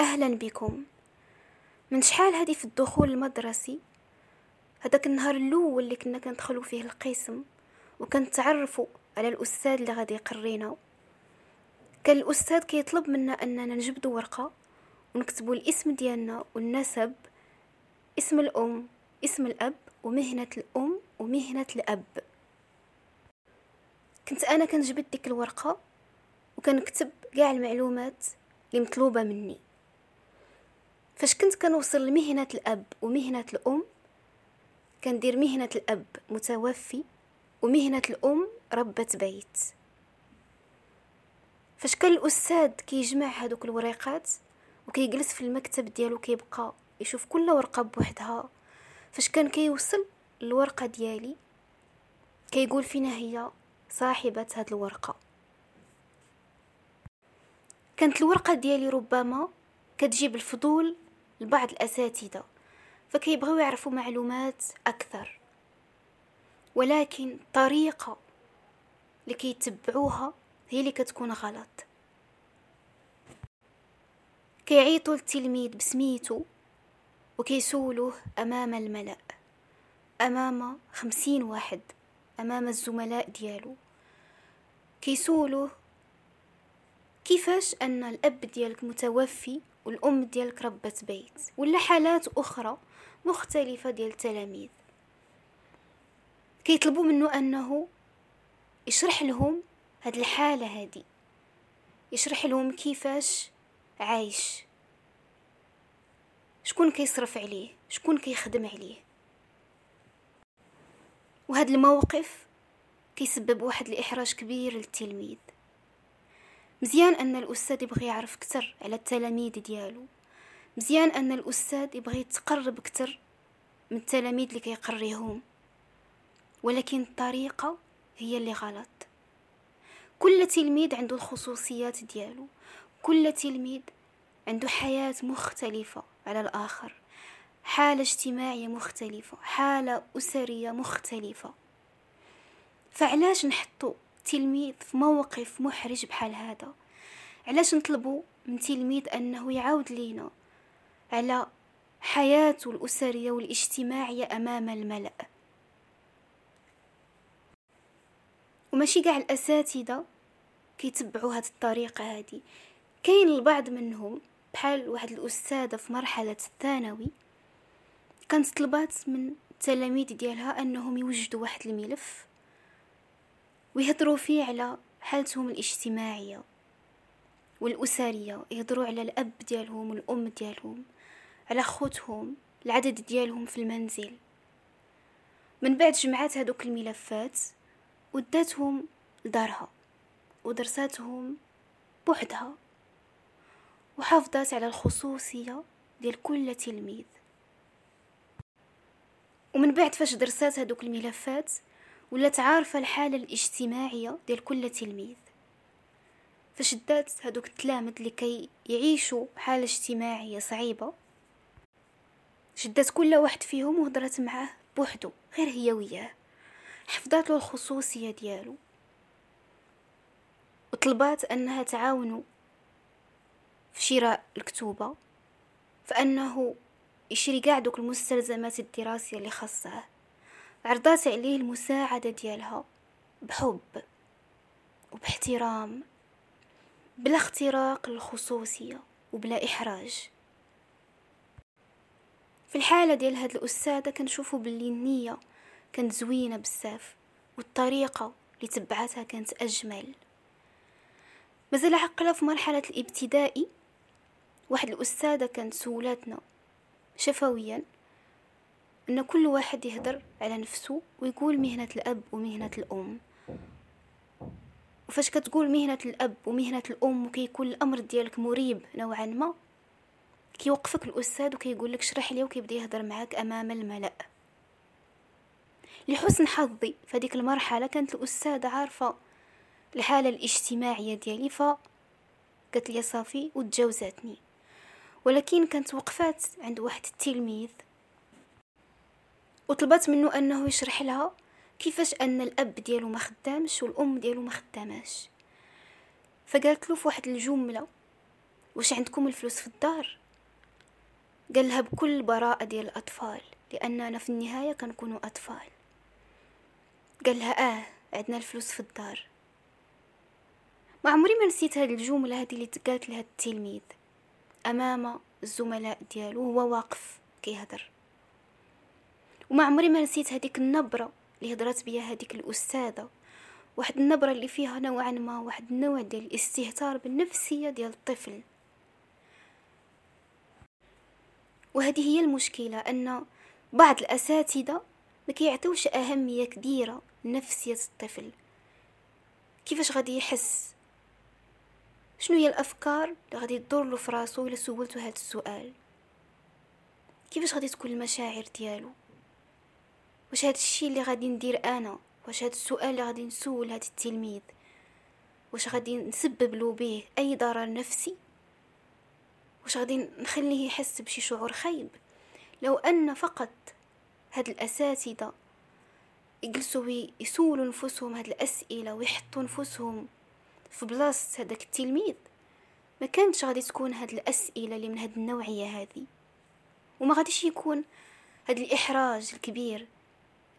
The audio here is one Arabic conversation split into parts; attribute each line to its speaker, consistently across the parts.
Speaker 1: أهلا بكم. من شحال هادي في الدخول المدرسي؟ هداك النهار الأول اللي كنا كندخلو فيه القسم وكنتعرفوا على الأستاذ اللي غادي يقرينا. كان الأستاذ كيطلب منا أننا نجبدوا ورقة ونكتبوا الاسم ديالنا والنسب اسم الأم اسم الأب ومهنة الأم ومهنة الأب. كنت أنا كنجبد ديك الورقة وكنكتب كاع المعلومات اللي مطلوبة مني. فاش كنت كنوصل لمهنة الأب ومهنة الأم كندير مهنة الأب متوفي ومهنة الأم ربة بيت. فاش كان الأستاذ كيجمع هذوك الوريقات وكيجلس في المكتب ديالو كيبقى يشوف كل ورقة بوحدها فاش كان كيوصل الورقه ديالي كيقول فينا هي صاحبة هاد الورقة. كانت الورقة ديالي ربما كتجيب الفضول لبعض الأساتذة فكيبغيو يعرفوا معلومات أكثر. ولكن الطريقة اللي كيتبعوها هي اللي كتكون غلط. كيعيطوا التلميذ بسميتو وكيسولوه أمام الملأ أمام خمسين واحد أمام الزملاء ديالو. كيسولوه كيفاش أن الأب ديالك متوفي والأم ديالك ربة بيت ولا حالات أخرى مختلفة ديال التلاميذ. كيطلبوا منه أنه يشرح لهم هاد الحالة هادي. يشرح لهم كيفاش عايش. شكون كيصرف عليه؟ شكون كيخدم عليه؟ وهاد الموقف كيسبب واحد الإحراج كبير للتلميذ. مزيان أن الأستاذ يبغي يعرف كتر على التلاميذ ديالو. مزيان أن الأستاذ يبغي يتقرب كتر من التلاميذ اللي كيقريهم. ولكن الطريقة هي اللي غلط. كل تلميذ عنده الخصوصيات ديالو. كل تلميذ عنده حياة مختلفة على الآخر. حالة اجتماعية مختلفة حالة أسرية مختلفة. فعلاش نحطو تلميذ في موقف محرج بحال هذا. علاش نطلبوا من تلميذ أنه يعاود لينا على حياته الأسرية والاجتماعية أمام الملأ؟ وماشي قاع الأساتذة كيتبعوا هاد الطريقة هادي. كاين البعض منهم بحال واحد الأستاذة في مرحلة الثانوي كانت طلبات من التلاميذ ديالها أنهم يوجدوا واحد الملف ويهضروا فيه على حالتهم الاجتماعية والأسرية يهضروا على الأب ديالهم والأم ديالهم على خوتهم العدد ديالهم في المنزل. من بعد جمعات هذوك الملفات وداتهم لدارها ودرساتهم بوحدها وحافظات على الخصوصية ديال كل تلميذ. ومن بعد فاش درسات هذوك الملفات ولات عارفة الحالة الاجتماعية ديال كل تلميذ. فشدات هذوك التلامذ لكي يعيشوا حالة اجتماعية صعيبة. شدات كل واحد فيهم وهضرت معاه بوحدو غير هي وياه. حفظات له الخصوصية ديالو. وطلبات أنها تعاونو في شراء الكتوبة. فأنه يشري قاع دوك المستلزمات الدراسية اللي خاصه عرضات عليه المساعدة ديالها بحب وباحترام بلا اختراق للخصوصية وبلا إحراج. في الحالة ديال هاد الأستاذة كنشوفو باللي النية كانت زوينة بزاف والطريقة اللي تبعتها كانت أجمل. مازال عقلة في مرحلة الابتدائي واحد الأستاذة كانت سولاتنا شفويا. أن كل واحد يهدر على نفسه ويقول مهنة الأب ومهنة الأم. وفاش كتقول مهنة الأب ومهنة الأم وكيكون الأمر ديالك مريب نوعا ما كيوقفك الأستاذ وكيقول لك شرح لي وكيبدا يهدر معاك أمام الملأ. لحسن حظي في هذيك المرحلة كانت الأستاذة عارفة الحالة الاجتماعية ديالي ف قالت لي صافي وتجاوزاتني. ولكن كانت وقفات عند واحد التلميذ. وطلبت منه أنه يشرح لها كيفاش أن الأب ديالو ما خدامش والأم ديالو ما خداماش. فقالت له في واحد الجملة واش عندكم الفلوس في الدار؟ قالها بكل براءة ديال الأطفال لأننا في النهاية كنكونوا أطفال. قالها آه عندنا الفلوس في الدار. ما عمري ما نسيت هاد الجملة هادي اللي تقالت لهاد التلميذ. أمام الزملاء ديالو وهو واقف كيهضر وما عمري ما نسيت هذيك النبرة اللي هضرات بيا هذيك الأستاذة. واحد النبرة اللي فيها نوعا ما واحد النوع ديال الاستهتار بالنفسية ديال الطفل. وهذه هي المشكلة أن بعض الأساتذة ما كيعطيوش أهمية كبيرة لنفسية الطفل. كيفاش غادي يحس؟ شنو هي الأفكار اللي غادي تدور له في راسو إلا سولته هذا السؤال؟ كيفاش غادي تكون المشاعر ديالو؟ واش هذا الشيء اللي غادي ندير أنا؟ واش هذا السؤال اللي غادي نسول هذا التلميذ؟ واش غادي نسبب له به أي ضرر نفسي؟ واش غادي نخليه يحس بشي شعور خايب؟ لو أن فقط هاد الأساتذة يجلسوا يسولوا نفسهم هاد الأسئلة ويحطوا نفسهم في بلاصة هذاك التلميذ ما كانتش غادي تكون هاد الأسئلة اللي من هاد النوعية هذه وما غاديش يكون هاد الإحراج الكبير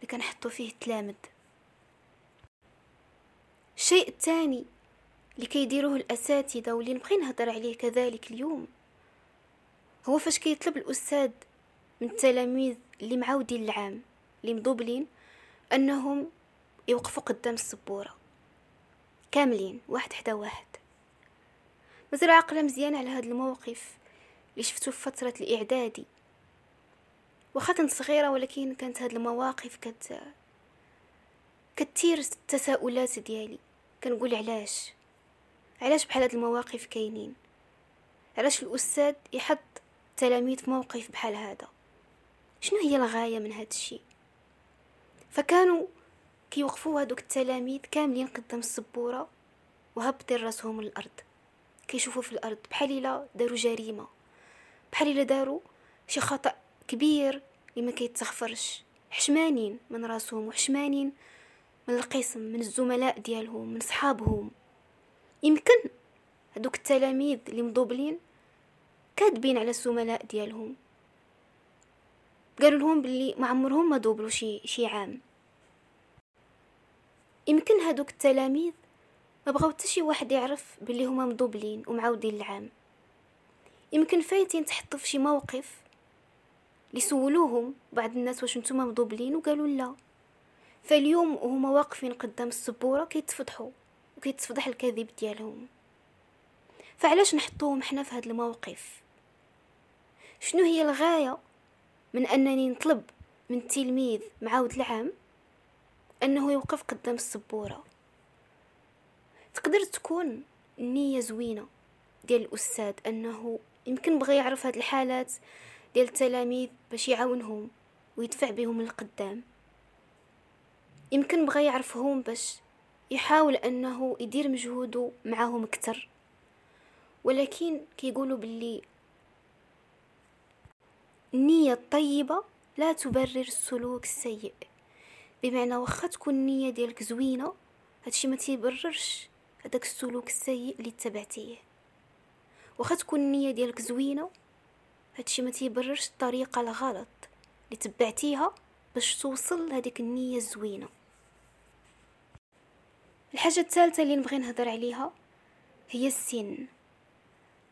Speaker 1: اللي كنحطو فيه التلامذ الشيء الثاني اللي كيديروه الأساتذة واللي نبغي نهضر عليه كذلك اليوم هو فاش كيطلب الأستاذ من التلاميذ اللي معاودين العام اللي مضوبلين أنهم يوقفوا قدام السبورة. كاملين واحد حدا واحد. مازال عاقله مزيان على هذا الموقف اللي شفتو في فترة الإعدادي. واخا كنت صغيرة ولكن كانت هاد المواقف كت كتير التساؤلات ديالي. كنقول علاش؟ علاش بحال هاد المواقف كاينين؟ علاش الأستاذ يحط التلاميذ في موقف بحال هذا؟ شنو هي الغاية من هذا الشيء فكانوا كيوقفوا هذوك التلاميذ كاملين قدام السبورة وهبطين راسهم للأرض. كيشوفوا في الأرض بحال إلا داروا جريمة بحال إلا داروا شي خطأ كبير اللي ما كيتغفرش حشمانين من راسهم وحشمانين من القسم من الزملاء ديالهم من صحابهم. يمكن هذوك التلاميذ اللي مضوبلين كادبين على الزملاء ديالهم. قالوا لهم باللي ما عمرهم ما دوبلوا شي شي عام. يمكن هادوك التلاميذ ما بغاو حتى شي واحد يعرف باللي هما مضوبلين ومعاودين العام. يمكن فايتين تحطوا في شي موقف لسولوهم بعض الناس واش نتوما مضوبلين وقالوا لا. فاليوم وهما واقفين قدام السبورة كيتفضحوا وكيتفضح الكذب ديالهم. فعلاش نحطوهم حنا في هذا الموقف؟ شنو هي الغاية من أنني نطلب من التلميذ معاود العام أنه يوقف قدام السبورة؟ تقدر تكون النيه زوينة ديال الأستاذ أنه يمكن بغى يعرف هاد الحالات ديال التلاميذ باش يعاونهم ويدفع بهم للقدام. يمكن بغى يعرفهم باش يحاول أنه يدير مجهوده معاهم أكثر. ولكن كيقولوا باللي النية الطيبة لا تبرر السلوك السيء. بمعنى واخا تكون النية ديالك زوينة هادشي ما تيبررش هداك السلوك السيء اللي اتبعتيه واخا تكون النية ديالك زوينة هادشي ما تيبررش الطريقة الغلط اللي تبعتيها باش توصل لهاديك النية الزوينة. الحاجة الثالثة اللي نبغي نهضر عليها هي السن.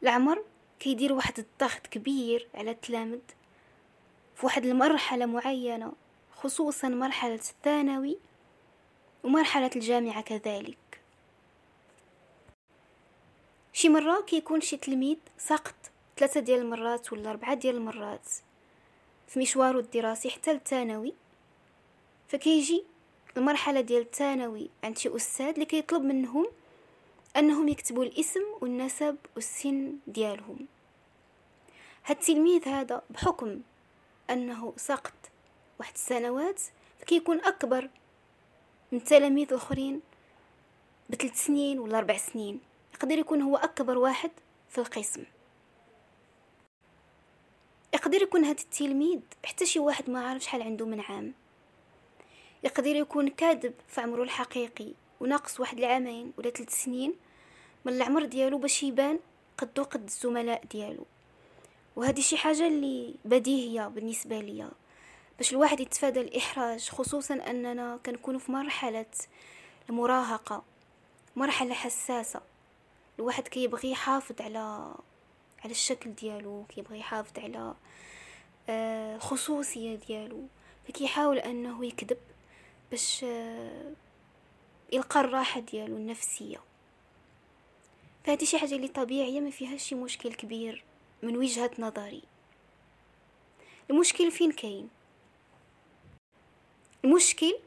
Speaker 1: العمر كيدير واحد الضغط كبير على التلامذ في واحد المرحلة معينة خصوصا مرحلة الثانوي ومرحلة الجامعة كذلك. شي مرة كيكون شي تلميذ سقط ثلاثة ديال المرات ولا أربعة ديال المرات في مشواره الدراسي حتى الثانوي فكيجي المرحلة ديال الثانوي عند شي أستاذ اللي كيطلب منهم أنهم يكتبوا الاسم والنسب والسن ديالهم. هاد التلميذ هذا بحكم أنه سقط واحد السنوات فكيكون أكبر من التلاميذ الآخرين بثلاث سنين ولا أربع سنين يقدر يكون هو أكبر واحد في القسم. يقدر يكون هاد التلميذ حتى شي واحد ما عارف شحال عنده من عام. يقدر يكون كاذب في عمره الحقيقي وناقص واحد العامين ولا ثلاث سنين من العمر ديالو باش يبان قدو قد الزملاء ديالو. وهذه شي حاجة اللي بديهية بالنسبة ليا باش الواحد يتفادى الإحراج خصوصا أننا كنكون في مرحلة المراهقة مرحلة حساسة. الواحد كيبغي يحافظ على على الشكل ديالو كيبغي يحافظ على الخصوصيه آه، ديالو. فكيحاول أنه يكذب باش آه، يلقى الراحة ديالو النفسية. فهذه شي حاجة اللي طبيعية ما فيها شي مشكل كبير من وجهة نظري. المشكل فين كاين؟ المشكل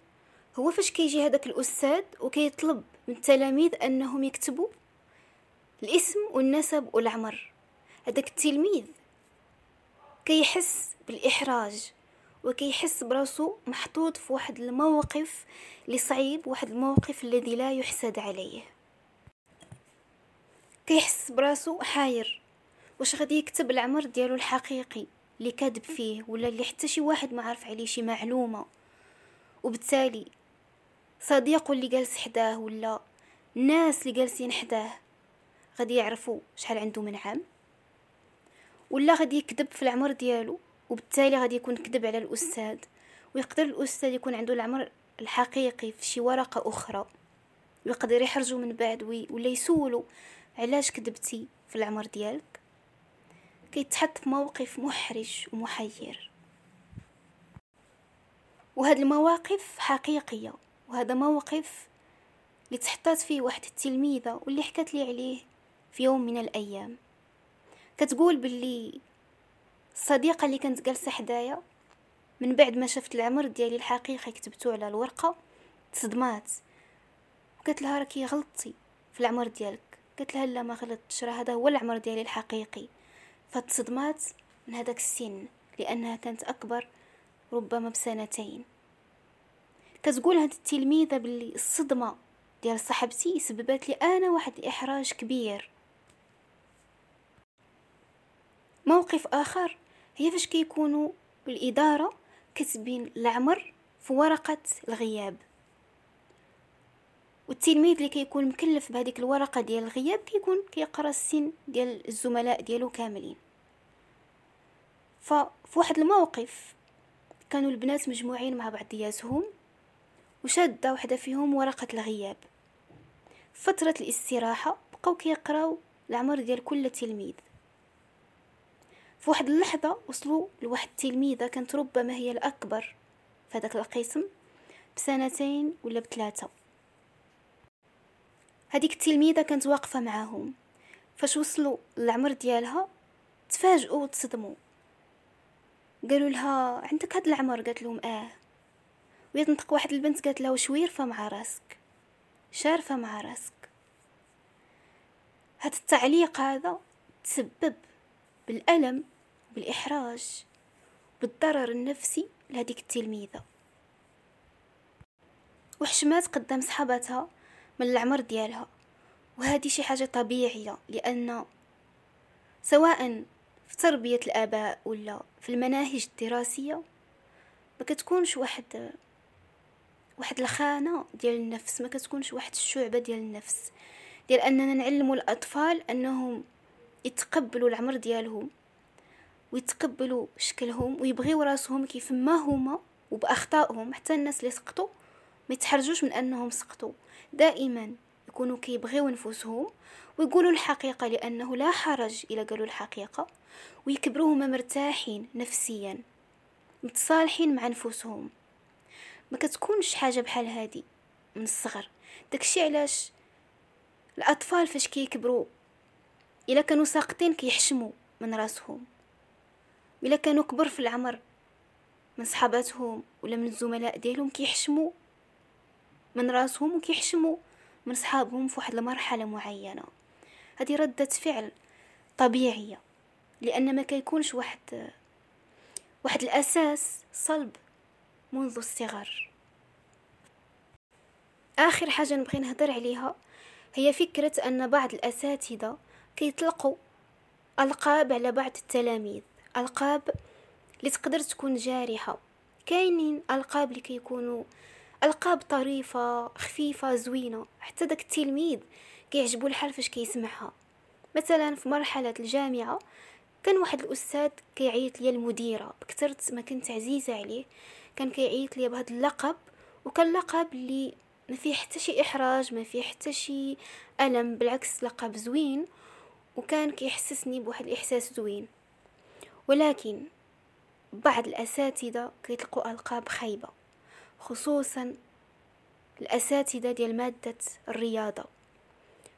Speaker 1: هو فاش كيجي هذاك الأستاذ وكيطلب من التلاميذ أنهم يكتبوا الاسم والنسب والعمر. هذاك التلميذ كيحس بالإحراج وكيحس براسو محطوط في واحد الموقف اللي صعيب واحد الموقف الذي لا يحسد عليه. كيحس براسو حاير. واش غادي يكتب العمر ديالو الحقيقي اللي كاذب فيه ولا اللي حتى شي واحد ما عارف عليه شي معلومة؟ وبالتالي صديقه اللي جالس حداه ولا الناس اللي جالسين حداه غادي يعرفوا شحال عنده من عام؟ ولا غادي يكذب في العمر ديالو وبالتالي غادي يكون كذب على الأستاذ ويقدر الأستاذ يكون عنده العمر الحقيقي في شي ورقة أخرى ويقدر يحرجه من بعد ولا يسولو علاش كذبتي في العمر ديالك. كيتحط في موقف محرج ومحير. وهاد المواقف حقيقية وهذا موقف اللي تحطات فيه واحد التلميذة واللي حكت لي عليه في يوم من الأيام. كتقول باللي الصديقه اللي كانت جالسة حدايا من بعد ما شفت العمر ديالي الحقيقي كتبتو على الورقة تصدمات. قالت لها راكي غلطتي في العمر ديالك. قالت لها لا ما غلطتش. راه هذا هو العمر ديالي الحقيقي. فتصدمات من هذاك السن لأنها كانت أكبر ربما بسنتين. كتقول هاد التلميذة باللي الصدمة ديال صاحبتي سببت لي أنا واحد الإحراج كبير. موقف آخر. هي فاش كيكونوا بالإدارة كاتبين العمر في ورقة الغياب. والتلميذ اللي كيكون مكلف بهذيك الورقة ديال الغياب كيكون كيقرأ السن ديال الزملاء ديالو كاملين. ففي واحد الموقف كانوا البنات مجموعين مع بعضياتهم وشادة وحدة فيهم ورقة الغياب. فترة الاستراحة بقاو كيقراو العمر ديال كل تلميذ. في واحد اللحظة وصلوا لواحد التلميذة كانت ربما هي الأكبر في هذاك القسم بسنتين ولا بثلاثة. هذيك التلميذة كانت واقفة معاهم. فاش وصلوا العمر ديالها تفاجئوا وتصدموا. قالوا لها عندك هاد العمر؟ قالت لهم آه. ويتنطق واحد البنت قالت لها ويرفة مع راسك؟ شارفة مع راسك. هاد التعليق هذا تسبب بالألم بالإحراج بالضرر النفسي لهذيك التلميذة. وحشمات قدام صحابتها من العمر ديالها. وهذه شي حاجة طبيعية لأن سواء في تربية الآباء ولا في المناهج الدراسية ما كتكونش واحد واحد الخانة ديال النفس ما كتكونش واحد الشعبة ديال النفس. ديال أننا نعلموا الأطفال أنهم يتقبلوا العمر ديالهم. ويتقبلوا شكلهم ويبغيو راسهم كيف ما هما وبأخطائهم. حتى الناس اللي سقطوا ما يتحرجوش من أنهم سقطوا. دائما يكونوا كيبغيو نفوسهم ويقولوا الحقيقة لأنه لا حرج إلى قالوا الحقيقة ويكبروا هما مرتاحين نفسيا متصالحين مع نفوسهم. ما كتكونش حاجة بحال هادي من الصغر. داكشي علاش الأطفال فاش كيكبروا إلا كانوا ساقطين كيحشموا من راسهم. إلا كانوا كبر في العمر. من صحاباتهم ولا من الزملاء ديالهم كيحشموا. من راسهم وكيحشموا من صحابهم في واحد المرحلة معينة. هذه ردة فعل طبيعية. لأن ما كيكونش واحد واحد الأساس صلب منذ الصغر. آخر حاجة نبغي نهضر عليها هي فكرة أن بعض الأساتذة كيطلقوا ألقاب على بعض التلاميذ. ألقاب اللي تقدر تكون جارحة. كاينين ألقاب اللي كيكونوا ألقاب طريفة خفيفة زوينة. حتى داك التلميذ كيعجبو الحال فاش كيسمعها. مثلا في مرحلة الجامعة كان واحد الأستاذ كيعيط ليا المديرة. بكثرت ما كنت عزيزة عليه كان كيعيط ليا بهذا اللقب. وكان لقب اللي ما فيه حتى شي إحراج ما فيه حتى شي ألم بالعكس لقب زوين. وكان كيحسسني بواحد الإحساس زوين. ولكن بعض الأساتذة كيطلقوا ألقاب خايبة خصوصا الأساتذة ديال مادة الرياضة.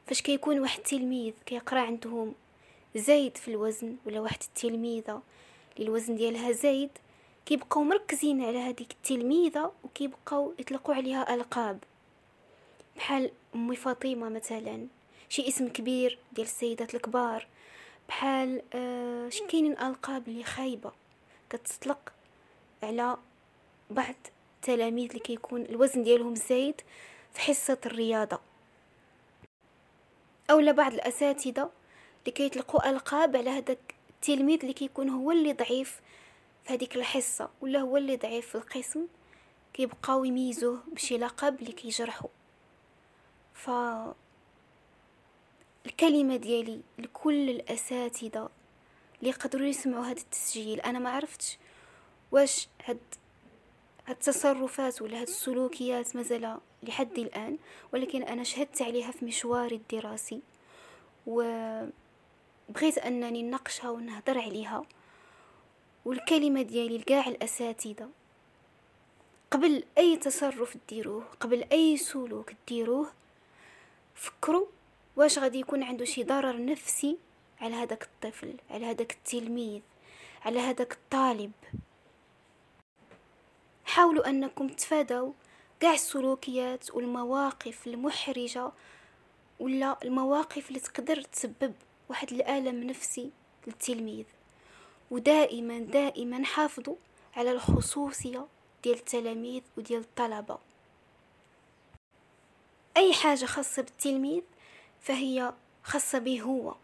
Speaker 1: فاش كيكون واحد التلميذ كيقرأ عندهم زايد في الوزن ولا واحد التلميذة اللي الوزن ديالها زايد كيبقاو مركزين على هذيك التلميذة وكيبقاو يطلقوا عليها ألقاب. بحال أمي فاطمة مثلا شي اسم كبير ديال السيدات الكبار بحال آه كاينين ألقاب اللي خايبة كتطلق على بعض التلاميذ اللي كيكون الوزن ديالهم زايد في حصة الرياضة. أو بعض الأساتذة اللي كيطلقوا ألقاب على هذاك التلميذ اللي كيكون هو اللي ضعيف في هذيك الحصة ولا هو اللي ضعيف في القسم كيبقاو يميزوه بشي لقب اللي كيجرحو. ف الكلمة ديالي لكل الأساتذة اللي يقدروا يسمعوا هذا التسجيل. أنا ما عرفتش واش هاد هاد التصرفات ولا هاد السلوكيات مازال لحد الآن ولكن أنا شهدت عليها في مشواري الدراسي. وبغيت أنني نناقشها ونهضر عليها. والكلمة ديالي لكاع الأساتذة قبل أي تصرف ديروه قبل أي سلوك ديروه فكروا واش غادي يكون عنده شي ضرر نفسي على هذاك الطفل على هذاك التلميذ على هذاك الطالب؟ حاولوا أنكم تفادوا كاع السلوكيات والمواقف المحرجة ولا المواقف اللي تقدر تسبب واحد الألم نفسي للتلميذ. ودائما دائما حافظوا على الخصوصية ديال التلاميذ وديال الطلبة. أي حاجة خاصة بالتلميذ فهي خاصة به هو.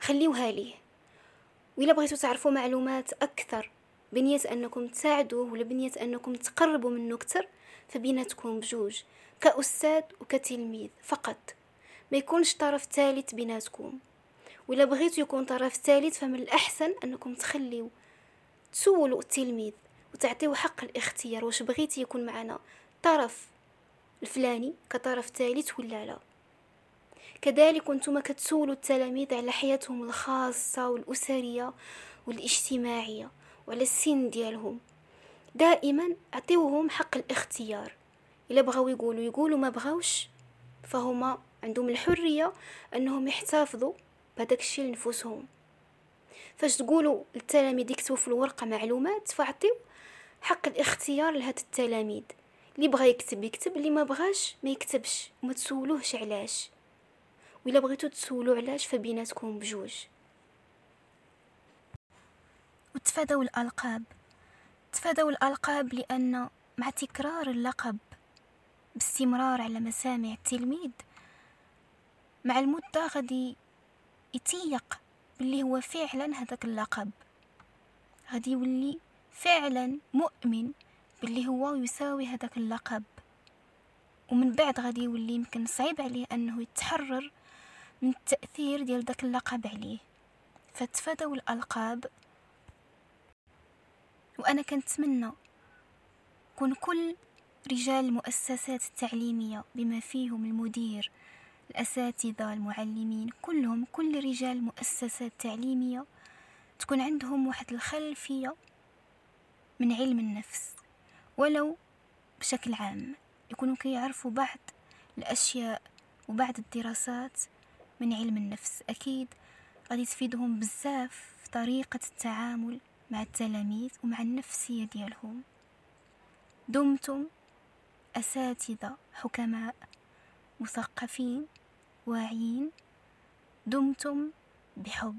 Speaker 1: خليوها ليه. وإلا بغيتو تعرفوا معلومات أكثر بنية أنكم تساعدوه ولا بنية أنكم تقربوا منه أكثر فبيناتكم بجوج كأستاذ وكتلميذ فقط. ما يكونش طرف ثالث بيناتكم ولا بغيتو يكون طرف ثالث فمن الأحسن أنكم تخليو تسولوا التلميذ وتعطيو حق الاختيار واش بغيتي يكون معنا طرف الفلاني كطرف ثالث ولا لا. كذلك أنتم كتسولوا التلاميذ على حياتهم الخاصة والأسرية والاجتماعية وعلى السن ديالهم. دائما أعطيوهم حق الاختيار. إلا بغاو يقولوا يقولوا ما بغاوش فهما عندهم الحرية أنهم يحتفظوا بهداك الشيء لنفوسهم. فاش تقولوا التلاميذ يكتبوا في الورقة معلومات فأعطيو حق الاختيار لهاد التلاميذ. اللي بغى يكتب يكتب اللي ما بغاش ما يكتبش. وما تسولوهش علاش. وإلا بغيتو تسولو علاش فبيناتكم بجوج. وتفادوا الألقاب. تفادوا الألقاب لأن مع تكرار اللقب باستمرار على مسامع التلميذ مع المدة غادي يتيق باللي هو فعلا هذاك اللقب. غادي يولي فعلا مؤمن باللي هو يساوي هذاك اللقب. ومن بعد غادي يولي يمكن صعيب عليه أنه يتحرر من التأثير ديال داك اللقب عليه. فتفادوا الألقاب. وأنا كنتمنى كون كل رجال المؤسسات التعليمية بما فيهم المدير الأساتذة المعلمين كلهم كل رجال المؤسسات التعليمية تكون عندهم واحد الخلفية من علم النفس. ولو بشكل عام يكونوا كيعرفوا بعض الأشياء وبعض الدراسات من علم النفس أكيد. غادي تفيدهم بزاف في طريقة التعامل مع التلاميذ ومع النفسية ديالهم. دمتم أساتذة حكماء مثقفين واعيين. دمتم بحب.